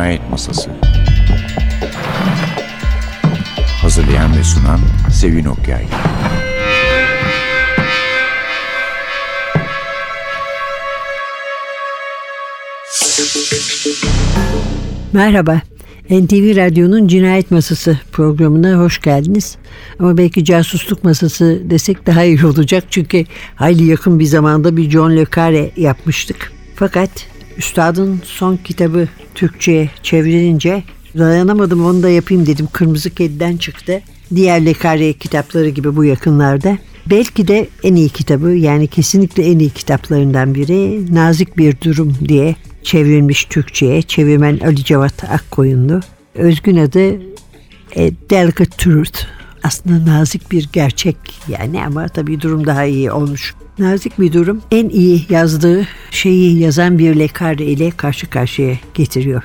Cinayet Masası Hazırlayan ve sunan Sevin Okyay Merhaba, NTV Radyo'nun Cinayet Masası programına hoş geldiniz. Ama belki casusluk masası desek daha iyi olacak çünkü hayli yakın bir zamanda bir John Le Carre yapmıştık. Fakat Üstadın son kitabı Türkçe'ye çevrilince dayanamadım onu da yapayım dedim. Kırmızı Kedi'den çıktı. Diğer Le Carre kitapları gibi bu yakınlarda. Belki de en iyi kitabı yani kesinlikle en iyi kitaplarından biri Nazik Bir Durum diye çevrilmiş Türkçe'ye. Çevirmen Ali Cevat Akkoyunlu. Özgün adı A Delicate Truth. Aslında nazik bir gerçek yani ama tabii durum daha iyi olmuş. Nazik bir durum en iyi yazdığı şeyi yazan bir lekare ile karşı karşıya getiriyor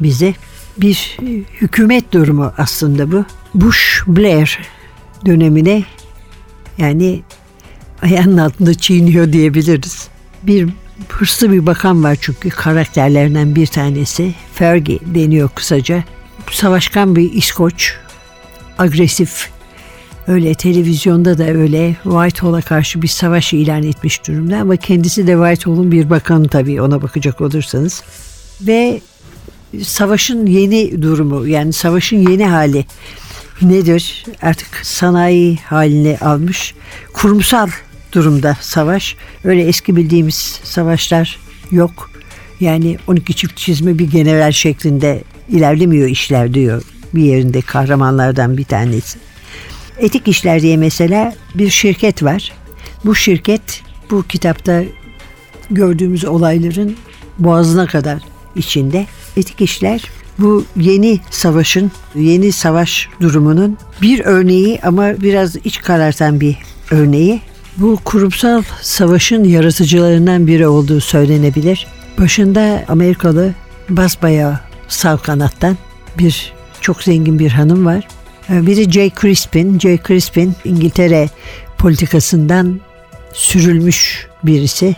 bize. Bir hükümet durumu aslında bu. Bush-Blair dönemine yani ayağının altında çiğniyor diyebiliriz. Bir hırslı bir bakan var çünkü karakterlerinden bir tanesi. Fergie deniyor kısaca. Savaşkan bir İskoç. Agresif. Öyle televizyonda da öyle Whitehall'a karşı bir savaş ilan etmiş durumda ama kendisi de Whitehall'un bir bakanı tabii ona bakacak olursanız. Ve savaşın yeni durumu yani savaşın yeni hali nedir? Artık sanayi haline almış. Kurumsal durumda savaş. Öyle eski bildiğimiz savaşlar yok. Yani 12 çift çizme bir general şeklinde ilerlemiyor işler diyor bir yerinde kahramanlardan bir tanesi. Etik işler diye mesela bir şirket var. Bu şirket bu kitapta gördüğümüz olayların boğazına kadar içinde. Etik işler bu yeni savaşın, yeni savaş durumunun bir örneği ama biraz iç karartan bir örneği. Bu kurumsal savaşın yaratıcılarından biri olduğu söylenebilir. Başında Amerikalı basbayağı sağ kanattan bir çok zengin bir hanım var. Biri Jay Crispin. Jay Crispin İngiltere politikasından sürülmüş birisi.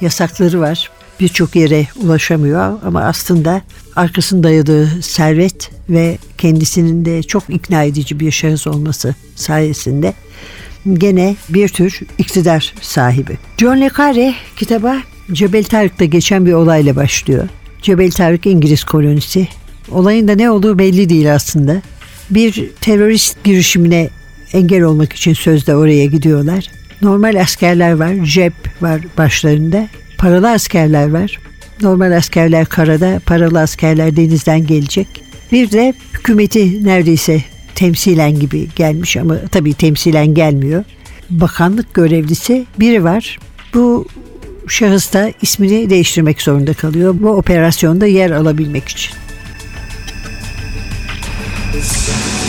Yasakları var. Birçok yere ulaşamıyor ama aslında arkasında dayadığı servet ve kendisinin de çok ikna edici bir şahıs olması sayesinde gene bir tür iktidar sahibi. John Le Carre kitaba Cebel Tarık'ta geçen bir olayla başlıyor. Cebel Tarık İngiliz kolonisi. Olayın da ne olduğu belli değil aslında. Bir terörist girişimine engel olmak için sözde oraya gidiyorlar. Normal askerler var, cep var başlarında. Paralı askerler var. Normal askerler karada, paralı askerler denizden gelecek. Bir de hükümeti neredeyse temsilen gibi gelmiş ama tabii temsilen gelmiyor. Bakanlık görevlisi biri var. Bu şahıs da ismini değiştirmek zorunda kalıyor bu operasyonda yer alabilmek için. Música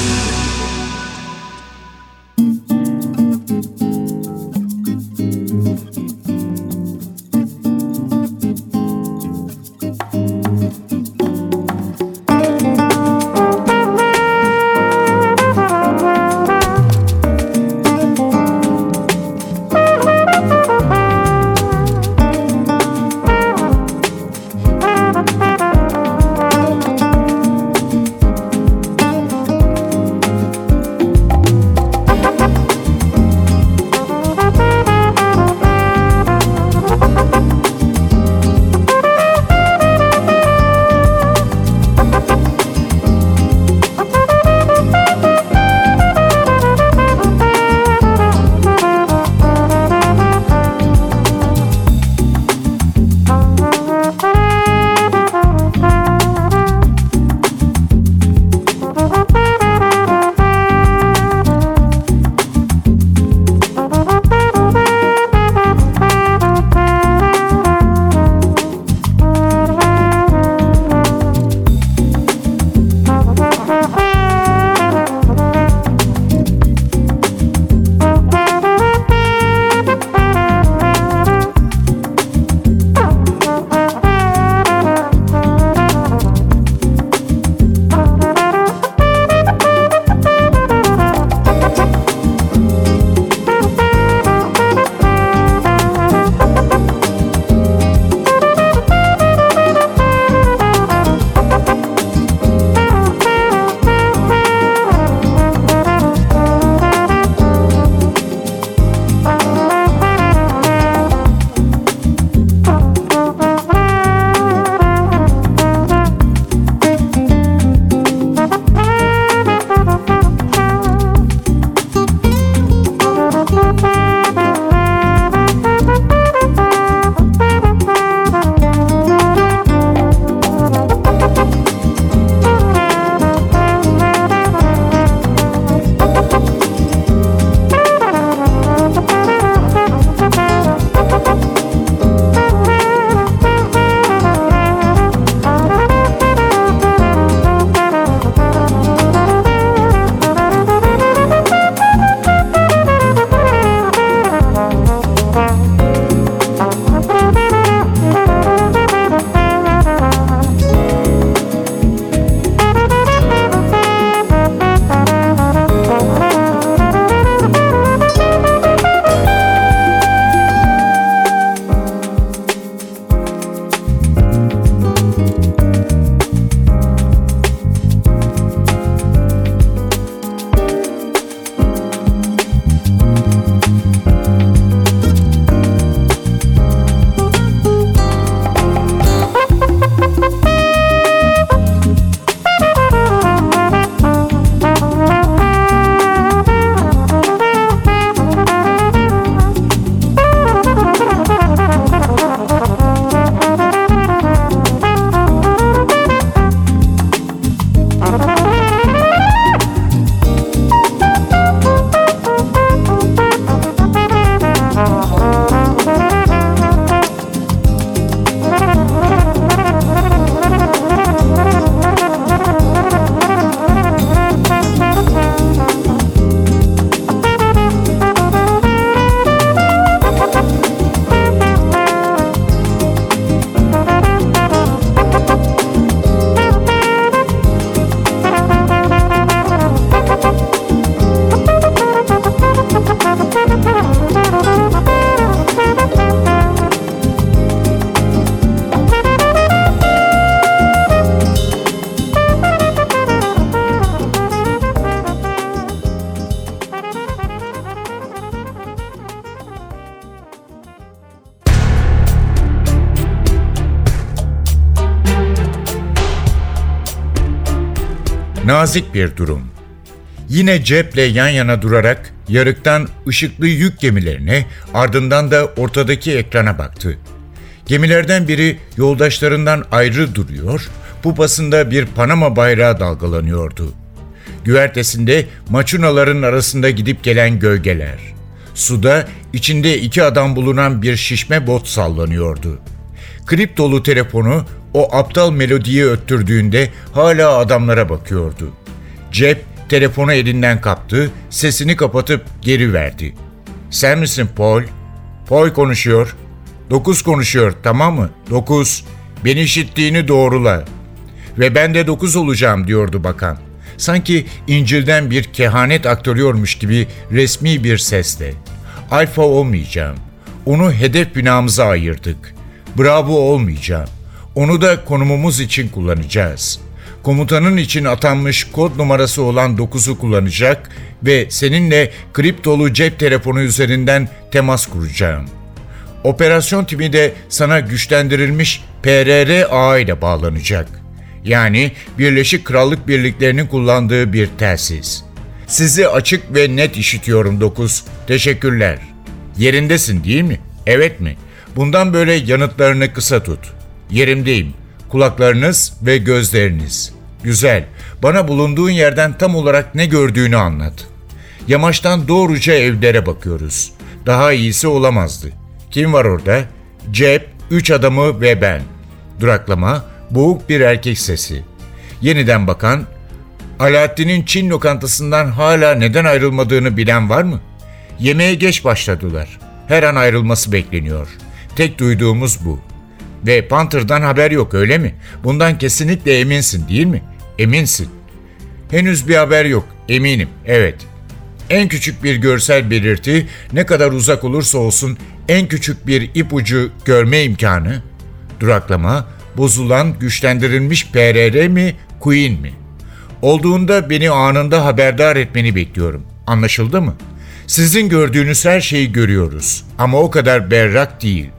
Nazik bir durum. Yine ceple yan yana durarak yarıktan ışıklı yük gemilerine ardından da ortadaki ekrana baktı. Gemilerden biri yoldaşlarından ayrı duruyor, bu basında bir Panama bayrağı dalgalanıyordu. Güvertesinde maçunaların arasında gidip gelen gölgeler. Suda içinde iki adam bulunan bir şişme bot sallanıyordu. Klip dolu telefonu o aptal melodiyi öttürdüğünde hala adamlara bakıyordu. Cep telefonu elinden kaptı, sesini kapatıp geri verdi. Sen misin Paul? Paul konuşuyor. Dokuz konuşuyor tamam mı? Dokuz. Beni işittiğini doğrula. Ve ben de dokuz olacağım diyordu bakan. Sanki İncil'den bir kehanet aktörüyormuş gibi resmi bir sesle. Alfa olmayacağım. Onu hedef binamıza ayırdık. Bravo olmayacağım. Onu da konumumuz için kullanacağız. Komutanın için atanmış kod numarası olan 9'u kullanacak ve seninle kriptolu cep telefonu üzerinden temas kuracağım. Operasyon timi de sana güçlendirilmiş PRR ağı ile bağlanacak. Yani Birleşik Krallık Birliklerinin kullandığı bir telsiz. Sizi açık ve net işitiyorum 9. Teşekkürler. Yerindesin değil mi? Evet mi? Bundan böyle yanıtlarını kısa tut. Yerimdeyim. Kulaklarınız ve gözleriniz. Güzel. Bana bulunduğun yerden tam olarak ne gördüğünü anlat. Yamaçtan doğruca evlere bakıyoruz. Daha iyisi olamazdı. Kim var orada? Cep, üç adamı ve ben. Duraklama, boğuk bir erkek sesi. Yeniden bakan, Alaaddin'in Çin lokantasından hala neden ayrılmadığını bilen var mı? Yemeğe geç başladılar. Her an ayrılması bekleniyor. Tek duyduğumuz bu. Ve Panther'dan haber yok öyle mi? Bundan kesinlikle eminsin değil mi? Eminsin. Henüz bir haber yok. Eminim. Evet. En küçük bir görsel belirti ne kadar uzak olursa olsun en küçük bir ipucu görme imkanı, duraklama, bozulan güçlendirilmiş PRR mi, Queen mi? Olduğunda beni anında haberdar etmeni bekliyorum. Anlaşıldı mı? Sizin gördüğünüz her şeyi görüyoruz ama o kadar berrak değil.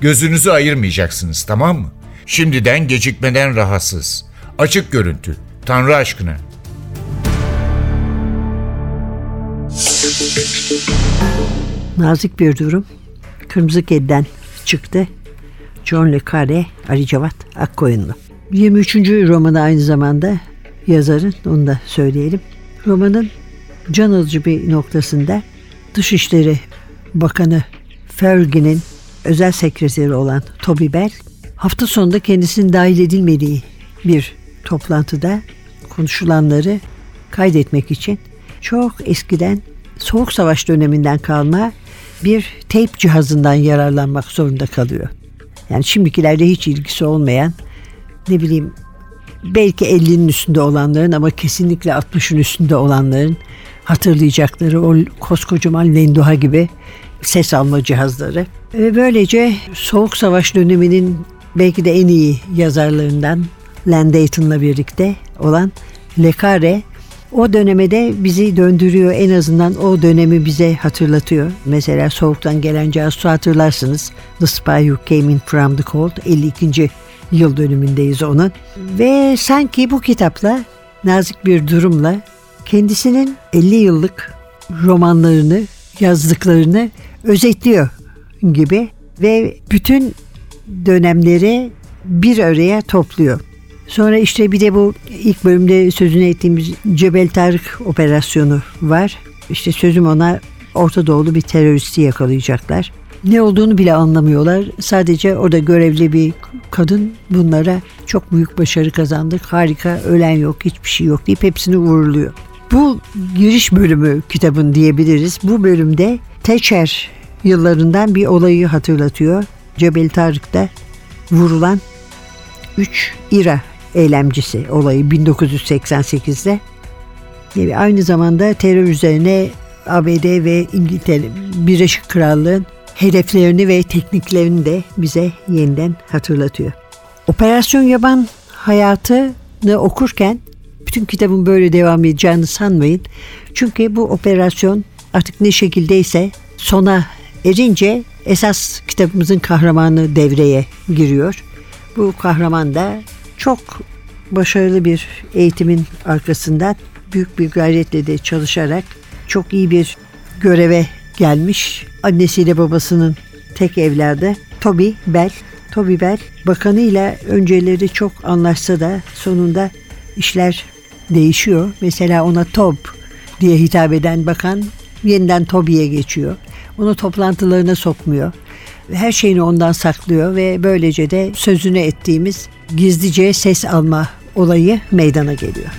Gözünüzü ayırmayacaksınız tamam mı? Şimdiden gecikmeden rahatsız. Açık görüntü. Tanrı aşkına. Nazik bir durum. Kırmızı Kedi'den çıktı. John Le Carre, Ali Cevat Akkoyunlu. 23. romanı aynı zamanda yazarın, onu da söyleyelim. Romanın can alıcı bir noktasında Dışişleri Bakanı Fergie'nin özel sekreteri olan Toby Bell hafta sonunda kendisinin dahil edilmediği bir toplantıda konuşulanları kaydetmek için çok eskiden Soğuk Savaş döneminden kalma bir teyp cihazından yararlanmak zorunda kalıyor. Yani şimdikilerde hiç ilgisi olmayan ne bileyim belki 50'nin üstünde olanların ama kesinlikle 60'ın üstünde olanların hatırlayacakları o koskocaman Lenduha gibi ses alma cihazları. Ve böylece Soğuk Savaş döneminin belki de en iyi yazarlarından Len Dayton'la birlikte olan Le Carre o döneme de bizi döndürüyor. En azından o dönemi bize hatırlatıyor. Mesela Soğuk'tan gelen casusu hatırlarsınız. The Spy Who Came In From The Cold 52. yıl dönümündeyiz onun. Ve sanki bu kitapla nazik bir durumla kendisinin 50 yıllık romanlarını, yazdıklarını özetliyor gibi ve bütün dönemleri bir araya topluyor. Sonra işte bir de bu ilk bölümde sözünü ettiğimiz Cebel Tarık operasyonu var. İşte sözüm ona Orta Doğulu bir teröristi yakalayacaklar. Ne olduğunu bile anlamıyorlar. Sadece orada görevli bir kadın bunlara çok büyük başarı kazandık. Harika, ölen yok, hiçbir şey yok deyip hepsini vuruluyor. Bu giriş bölümü kitabın diyebiliriz. Bu bölümde Teçer yıllarından bir olayı hatırlatıyor. Cebel Tarık'ta vurulan 3 İRA eylemcisi olayı 1988'de. Yani aynı zamanda terör üzerine ABD ve İngiltere Birleşik Krallığın hedeflerini ve tekniklerini de bize yeniden hatırlatıyor. Operasyon Yaban hayatını okurken bütün kitabın böyle devam edeceğini sanmayın. Çünkü bu operasyon artık ne şekildeyse sona erince esas kitabımızın kahramanı devreye giriyor. Bu kahraman da çok başarılı bir eğitimin arkasından büyük bir gayretle de çalışarak çok iyi bir göreve gelmiş. Annesiyle babasının tek evladı Toby Bell. Toby Bell bakanıyla önceleri çok anlaşsa da sonunda işler değişiyor. Mesela ona Tob diye hitap eden bakan yeniden Toby'ye geçiyor. Onu toplantılarına sokmuyor. Her şeyini ondan saklıyor ve böylece de sözünü ettiğimiz gizlice ses alma olayı meydana geliyor.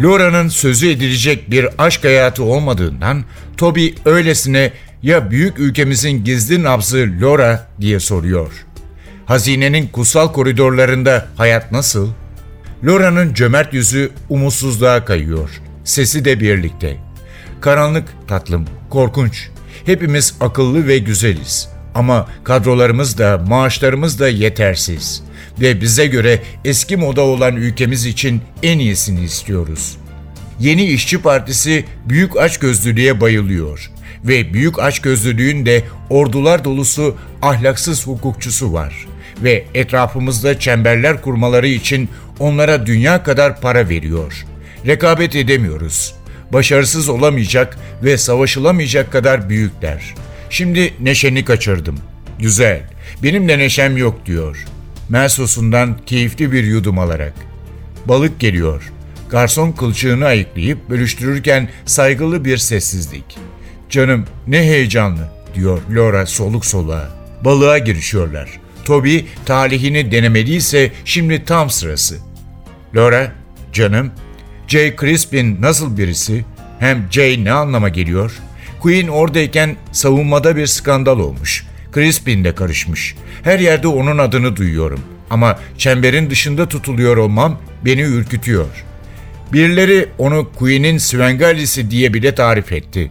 Laura'nın sözü edilecek bir aşk hayatı olmadığından Toby öylesine ya büyük ülkemizin gizli nabzı Laura diye soruyor. Hazinenin kutsal koridorlarında hayat nasıl? Laura'nın cömert yüzü umutsuzluğa kayıyor. Sesi de birlikte. Karanlık tatlım, korkunç. Hepimiz akıllı ve güzeliz. Ama kadrolarımız da maaşlarımız da yetersiz. Ve bize göre eski moda olan ülkemiz için en iyisini istiyoruz. Yeni İşçi Partisi büyük açgözlülüğe bayılıyor. Ve büyük açgözlülüğün de ordular dolusu ahlaksız hukukçusu var. Ve etrafımızda çemberler kurmaları için onlara dünya kadar para veriyor. Rekabet edemiyoruz. Başarısız olamayacak ve savaşılamayacak kadar büyükler. Şimdi neşeni kaçırdım. Güzel. Benim de neşem yok diyor. Mersosundan keyifli bir yudum alarak. Balık geliyor. Garson kılçığını ayıklayıp bölüştürürken saygılı bir sessizlik. Canım ne heyecanlı diyor Laura soluk soluğa. Balığa girişiyorlar. Toby talihini denemeliyse şimdi tam sırası. Laura, canım, Jay Crispin nasıl birisi? Hem Jay ne anlama geliyor? Queen oradayken savunmada bir skandal olmuş. Crispin de karışmış. Her yerde onun adını duyuyorum. Ama çemberin dışında tutuluyor olmam beni ürkütüyor. Birileri onu Queen'in Svengalisi diye bile tarif etti.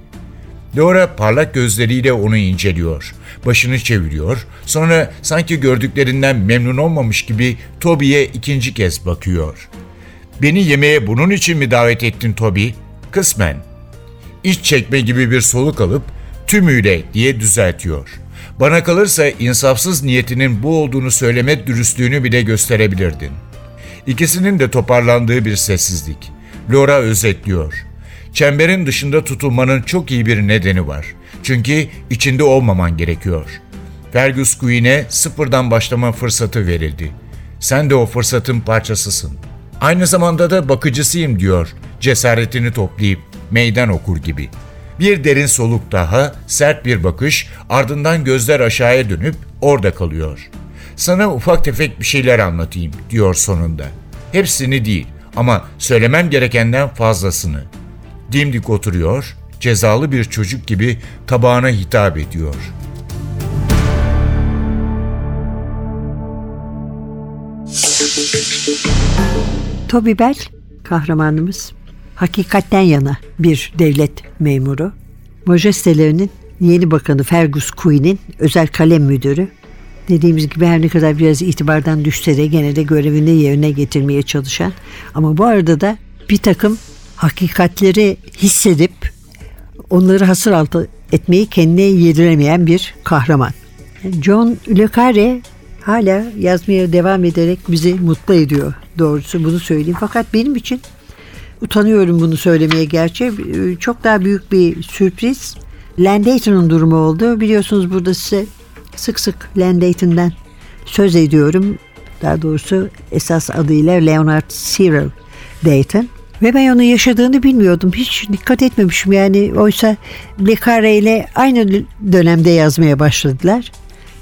Laura parlak gözleriyle onu inceliyor. Başını çeviriyor. Sonra sanki gördüklerinden memnun olmamış gibi Toby'ye ikinci kez bakıyor. Beni yemeğe bunun için mi davet ettin Toby? Kısmen. İç çekme gibi bir soluk alıp tümüyle diye düzeltiyor. Bana kalırsa insafsız niyetinin bu olduğunu söyleme dürüstlüğünü bile gösterebilirdin. İkisinin de toparlandığı bir sessizlik. Laura özetliyor. Çemberin dışında tutulmanın çok iyi bir nedeni var. Çünkü içinde olmaman gerekiyor. Fergus Queen'e sıfırdan başlama fırsatı verildi. Sen de o fırsatın parçasısın. Aynı zamanda da bakıcısıyım diyor cesaretini toplayıp meydan okur gibi. Bir derin soluk daha, sert bir bakış, ardından gözler aşağıya dönüp orada kalıyor. Sana ufak tefek bir şeyler anlatayım diyor sonunda. Hepsini değil ama söylemem gerekenden fazlasını. Dimdik oturuyor, cezalı bir çocuk gibi tabağına hitap ediyor. Toby Bell kahramanımız hakikatten yana bir devlet memuru. Majestelerinin yeni bakanı Fergus Queen'in özel kalem müdürü. Dediğimiz gibi her ne kadar biraz itibardan düşse de gene de görevini yerine getirmeye çalışan ama bu arada da bir takım hakikatleri hissedip onları hasır altı etmeyi kendine yediremeyen bir kahraman. John Le Carre hala yazmaya devam ederek bizi mutlu ediyor doğrusu bunu söyleyeyim. Fakat benim için utanıyorum bunu söylemeye gerçi çok daha büyük bir sürpriz Landayton'un durumu oldu. Biliyorsunuz burada size sık sık Landayton'dan söz ediyorum. Daha doğrusu esas adıyla Leonard Cyril Dayton. Ve ben onun yaşadığını bilmiyordum. Hiç dikkat etmemişim yani. Oysa Le Carre ile aynı dönemde yazmaya başladılar.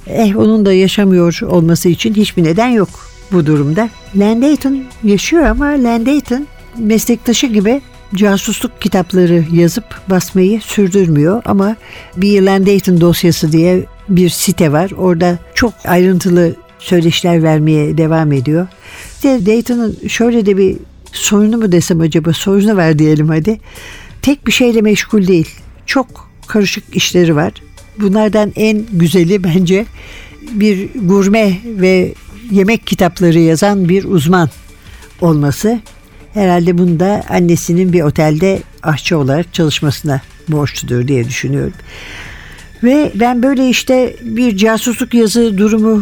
Eh onun da yaşamıyor olması için hiçbir neden yok bu durumda. Landayton yaşıyor ama Landayton meslektaşı gibi casusluk kitapları yazıp basmayı sürdürmüyor ama bir Landayton dosyası diye bir site var. Orada çok ayrıntılı söyleşiler vermeye devam ediyor. De Dayton'ın şöyle de bir sorunu mu desem acaba sorunu var diyelim hadi. Tek bir şeyle meşgul değil. Çok karışık işleri var. Bunlardan en güzeli bence bir gurme ve yemek kitapları yazan bir uzman olması. Herhalde bunu da annesinin bir otelde aşçı olarak çalışmasına borçludur diye düşünüyorum. Ve ben böyle işte bir casusluk yazı durumu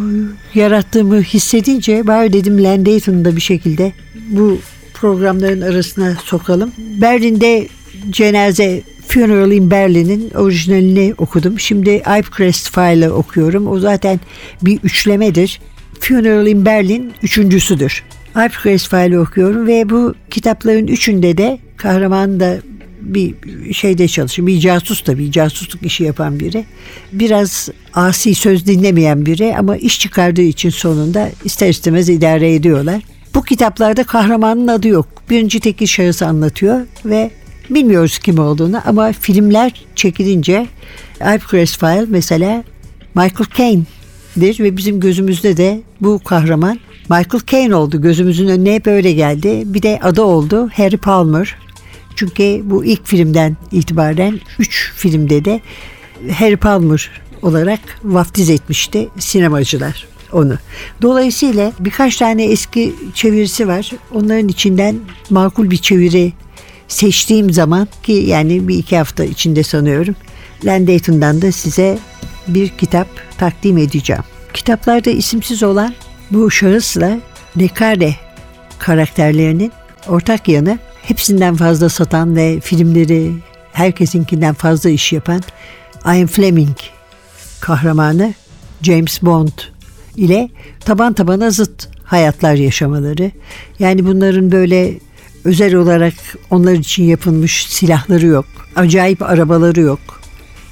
yarattığımı hissedince bari dedim Landayton'u da bir şekilde bu programların arasına sokalım. Berlin'de cenaze Funeral in Berlin'in orijinalini okudum. Şimdi Ipcrest File'ı okuyorum. O zaten bir üçlemedir. Funeral in Berlin üçüncüsüdür. Ipcrest File'ı okuyorum ve bu kitapların üçünde de kahraman da bir şeyde çalışıyor. Bir casus da bir casusluk işi yapan biri. Biraz asi söz dinlemeyen biri ama iş çıkardığı için sonunda ister istemez idare ediyorlar. Bu kitaplarda kahramanın adı yok. Birinci tekil şahıs anlatıyor ve bilmiyoruz kim olduğunu ama filmler çekilince Ipcrest File mesela Michael Caine'dir ve bizim gözümüzde de bu kahraman Michael Caine oldu. Gözümüzün önüne hep öyle geldi. Bir de adı oldu Harry Palmer. Çünkü bu ilk filmden itibaren 3 filmde de Harry Palmer olarak vaftiz etmişti sinemacılar onu. Dolayısıyla birkaç tane eski çevirisi var. Onların içinden makul bir çeviri seçtiğim zaman ki yani bir iki hafta içinde sanıyorum Landayton'dan da size bir kitap takdim edeceğim. Kitaplarda isimsiz olan bu şahısla Nekare karakterlerinin ortak yanı hepsinden fazla satan ve filmleri herkesinkinden fazla iş yapan Ian Fleming kahramanı James Bond ile taban tabana zıt hayatlar yaşamaları. Yani bunların böyle özel olarak onlar için yapılmış silahları yok. Acayip arabaları yok.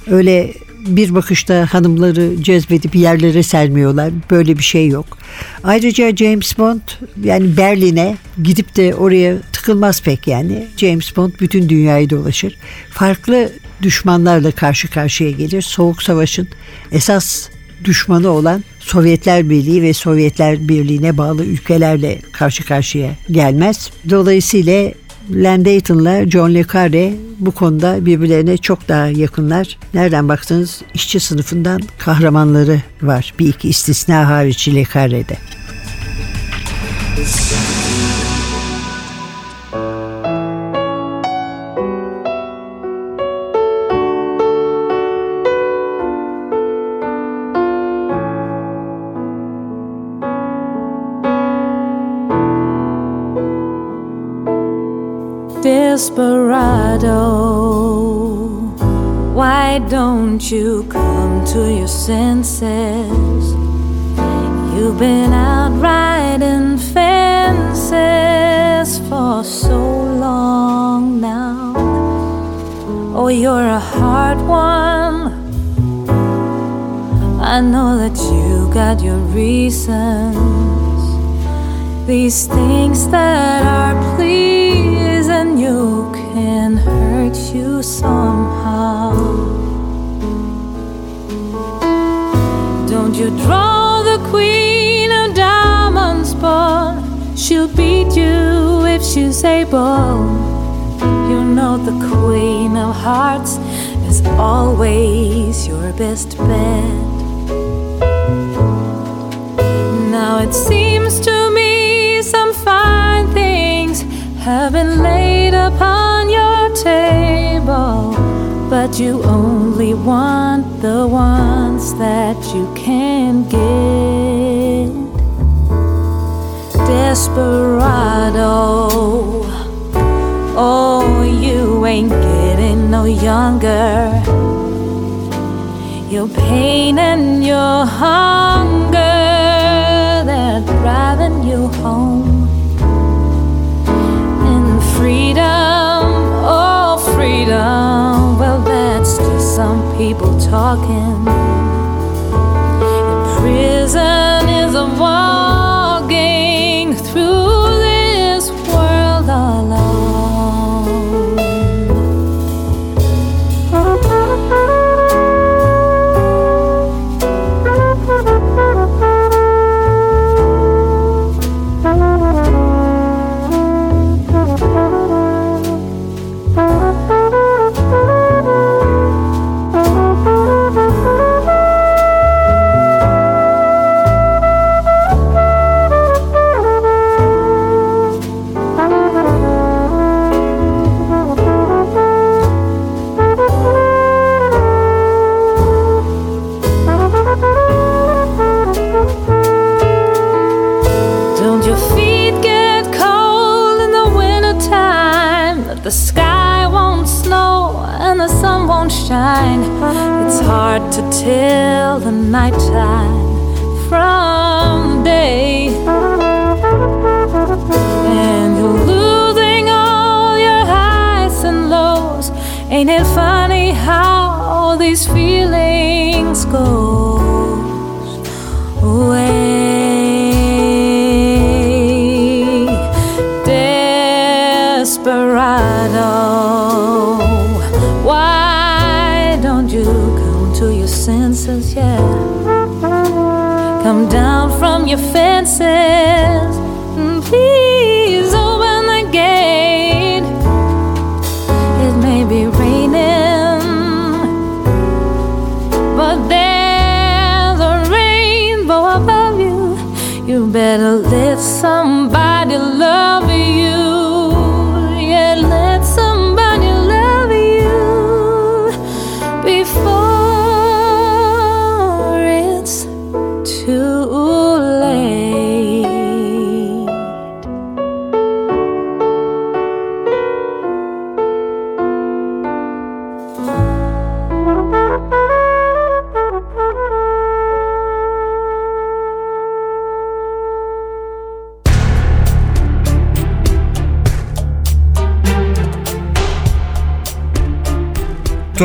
Öyle bir bakışta hanımları cezbedip yerlere sermiyorlar. Böyle bir şey yok. Ayrıca James Bond yani Berlin'e gidip de oraya tıkılmaz pek yani. James Bond bütün dünyayı dolaşır. Farklı düşmanlarla karşı karşıya gelir. Soğuk Savaş'ın esas düşmanı olan Sovyetler Birliği ve Sovyetler Birliği'ne bağlı ülkelerle karşı karşıya gelmez. Dolayısıyla Landayton'la John Le Carre bu konuda birbirlerine çok daha yakınlar. Nereden baksanız işçi sınıfından kahramanları var. Bir iki istisna hariç Le Carre'de. Desperado. Why don't you come to your senses? You've been out riding fences for so long now. Oh, you're a hard one. I know that you got your reasons. These things that are pleasing you can hurt you somehow. Don't you draw the queen of diamonds, but she'll beat you if she's able. You know the queen of hearts is always your best bet. Now it seems to me some fine things have been laid upon your table, but you only want the ones that you can get. Desperado, oh, you ain't getting no younger. Your pain and your hunger, they're driving you talking.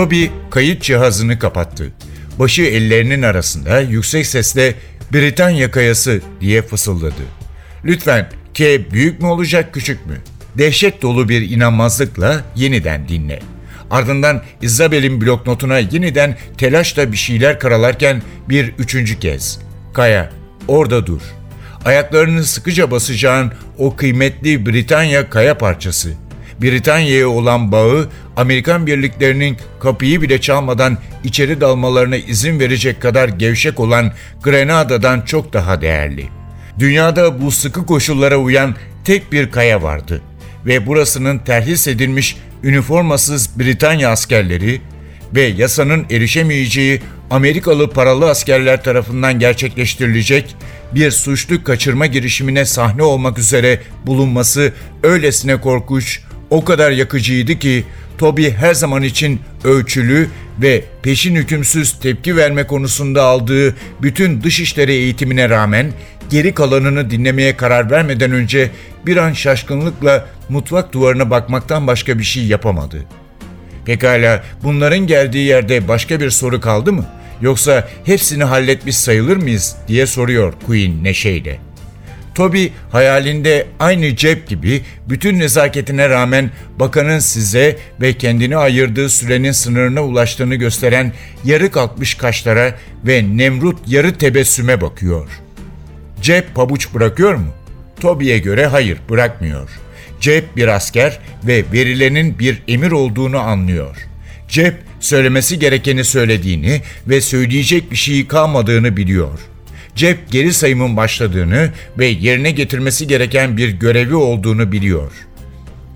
Toby kayıt cihazını kapattı. Başı ellerinin arasında yüksek sesle Britanya kayası diye fısıldadı. Lütfen K büyük mü olacak küçük mü? Dehşet dolu bir inanmazlıkla yeniden dinle. Ardından Isabel'in bloknotuna yeniden telaşla bir şeyler karalarken bir üçüncü kez. Kaya, orada dur. Ayaklarını sıkıca basacağın o kıymetli Britanya kaya parçası. Britanya'ya olan bağı Amerikan birliklerinin kapıyı bile çalmadan içeri dalmalarına izin verecek kadar gevşek olan Grenada'dan çok daha değerli. Dünyada bu sıkı koşullara uyan tek bir kaya vardı ve burasının terhis edilmiş üniformasız Britanya askerleri ve yasanın erişemeyeceği Amerikalı paralı askerler tarafından gerçekleştirilecek bir suçlu kaçırma girişimine sahne olmak üzere bulunması öylesine korkunç, o kadar yakıcıydı ki Toby her zaman için ölçülü ve peşin hükümsüz tepki verme konusunda aldığı bütün dışişleri eğitimine rağmen geri kalanını dinlemeye karar vermeden önce bir an şaşkınlıkla mutfak duvarına bakmaktan başka bir şey yapamadı. Pekala bunların geldiği yerde başka bir soru kaldı mı? Yoksa hepsini halletmiş sayılır mıyız diye soruyor Queen neşeyle. Toby hayalinde aynı cep gibi bütün nezaketine rağmen bakanın size ve kendini ayırdığı sürenin sınırına ulaştığını gösteren yarı kalkmış kaşlara ve Nemrut yarı tebessüme bakıyor. Cep pabuç bırakıyor mu? Toby'ye göre hayır bırakmıyor. Cep bir asker ve verilenin bir emir olduğunu anlıyor. Cep söylemesi gerekeni söylediğini ve söyleyecek bir şeyi kalmadığını biliyor. Cep geri sayımın başladığını ve yerine getirmesi gereken bir görevi olduğunu biliyor.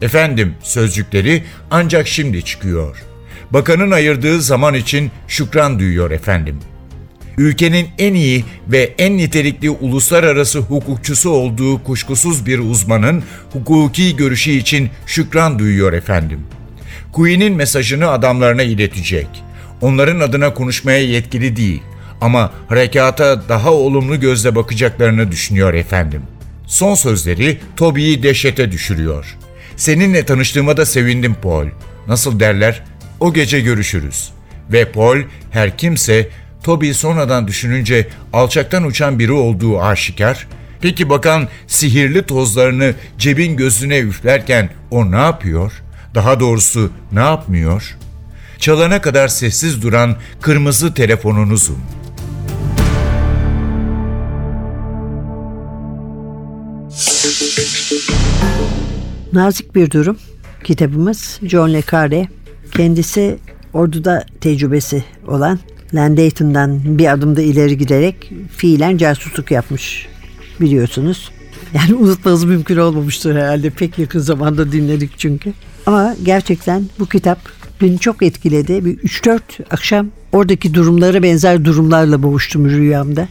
Efendim sözcükleri ancak şimdi çıkıyor. Bakanın ayırdığı zaman için şükran duyuyor efendim ülkenin en iyi ve en nitelikli uluslararası hukukçusu olduğu kuşkusuz bir uzmanın hukuki görüşü için şükran duyuyor efendim. Queen'in mesajını adamlarına iletecek. Onların adına konuşmaya yetkili değil ama harekata daha olumlu gözle bakacaklarını düşünüyor efendim. Son sözleri Toby'yi dehşete düşürüyor. Seninle tanıştığıma da sevindim Paul. Nasıl derler? O gece görüşürüz. Ve Paul her kimse Toby sonradan düşününce alçaktan uçan biri olduğu aşikar. Peki bakan sihirli tozlarını cebin gözüne üflerken o ne yapıyor? Daha doğrusu ne yapmıyor? Çalana kadar sessiz duran kırmızı telefonunuzum. Nazik bir durum. Kitabımız John Le Carre. Kendisi orduda tecrübesi olan Landayton'dan bir adım da ileri giderek fiilen casusluk yapmış biliyorsunuz. Yani unutmanız mümkün olmamıştır herhalde. Pek yakın zamanda dinledik çünkü. Ama gerçekten bu kitap beni çok etkiledi. Bir 3-4 akşam oradaki durumlara benzer durumlarla boğuştum rüyamda.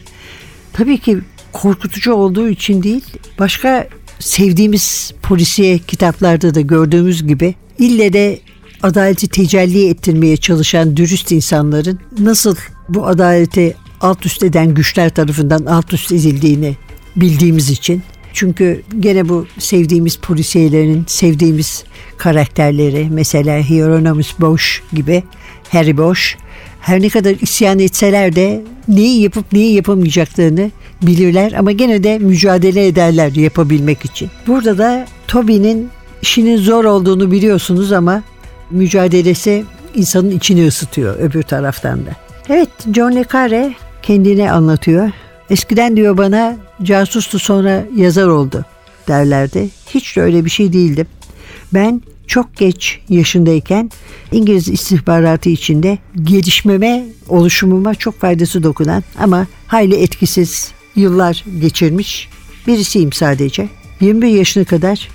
Tabii ki korkutucu olduğu için değil, başka sevdiğimiz polisiye kitaplarda da gördüğümüz gibi ille de adaleti tecelli ettirmeye çalışan dürüst insanların nasıl bu adaleti alt üst eden güçler tarafından alt üst edildiğini bildiğimiz için. Çünkü gene bu sevdiğimiz polisiyelerin, sevdiğimiz karakterleri mesela Hieronymus Bosch gibi Harry Bosch her ne kadar isyan etseler de neyi yapıp neyi yapamayacaklarını bilirler ama gene de mücadele ederler yapabilmek için. Burada da Toby'nin işinin zor olduğunu biliyorsunuz ama mücadelesi insanın içini ısıtıyor öbür taraftan da. Evet John Le Carre kendine anlatıyor. Eskiden diyor bana casustu sonra yazar oldu derlerdi. Hiç de öyle bir şey değildim. Ben çok geç yaşındayken İngiliz istihbaratı içinde gelişmeme, oluşumuma çok faydası dokunan ama hayli etkisiz yıllar geçirmiş birisiyim sadece. 21 yaşına kadar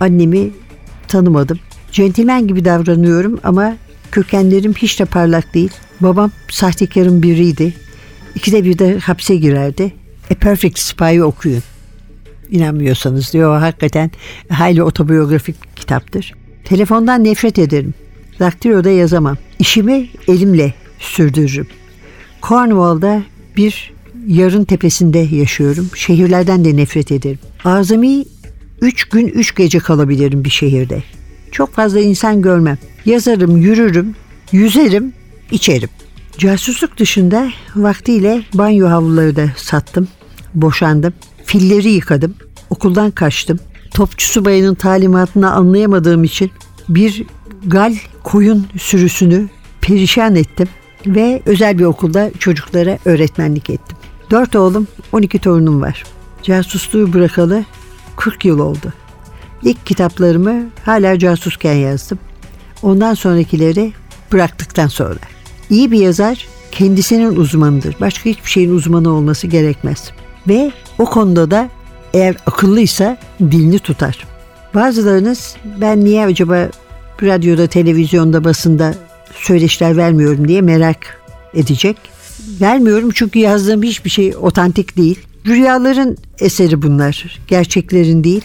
annemi tanımadım. Centilmen gibi davranıyorum ama kökenlerim hiç de parlak değil. Babam sahtekarın biriydi. İkide bir de hapse girerdi. A Perfect Spy'ı okuyun. İnanmıyorsanız diyor. Hakikaten hayli otobiyografik kitaptır. Telefondan nefret ederim. Daktiloda yazamam. İşimi elimle sürdürürüm. Cornwall'da bir yarın tepesinde yaşıyorum. Şehirlerden de nefret ederim. Azami üç gün üç gece kalabilirim bir şehirde. Çok fazla insan görmem. Yazarım, yürürüm, yüzerim, içerim. Casusluk dışında vaktiyle banyo havluları da sattım. Boşandım. Filleri yıkadım. Okuldan kaçtım. Topçu subayının talimatını anlayamadığım için bir gal koyun sürüsünü perişan ettim ve özel bir okulda çocuklara öğretmenlik ettim. Dört oğlum, 12 torunum var. Casusluğu bırakalı 40 yıl oldu. İlk kitaplarımı hala casusken yazdım. Ondan sonrakileri bıraktıktan sonra. İyi bir yazar kendisinin uzmanıdır. Başka hiçbir şeyin uzmanı olması gerekmez. Ve o konuda da eğer akıllıysa dilini tutar. Bazılarınız ben niye acaba radyoda, televizyonda, basında söyleşiler vermiyorum diye merak edecek. Vermiyorum çünkü yazdığım hiçbir şey otantik değil. Rüyaların eseri bunlar, gerçeklerin değil.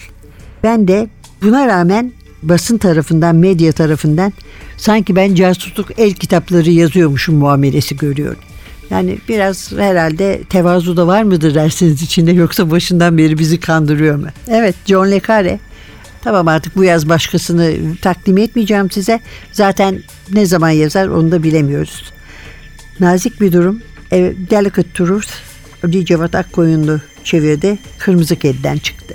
Ben de buna rağmen basın tarafından, medya tarafından sanki ben casusluk el kitapları yazıyormuşum muamelesi görüyorum. Yani biraz herhalde tevazu da var mıdır dersiniz içinde yoksa başından beri bizi kandırıyor mu? Evet John Le Carre Tamam artık bu yaz başkasını takdim etmeyeceğim size. Zaten ne zaman yazar onu da bilemiyoruz. Nazik bir durum. E, Delicate Truth Ali Cevat Akkoyunlu çevirdi. Kırmızı Kedi'den çıktı.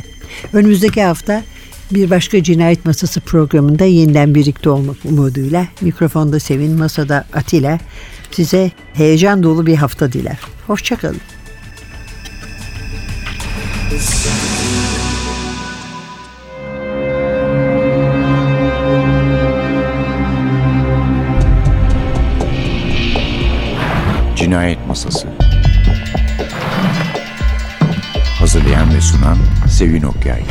Önümüzdeki hafta bir başka cinayet masası programında yeniden birlikte olmak umuduyla mikrofonda Sevin, masada Atilla size heyecan dolu bir hafta diler. Hoşçakalın. Cinayet Masası Hazırlayan ve sunan Sevin Okyay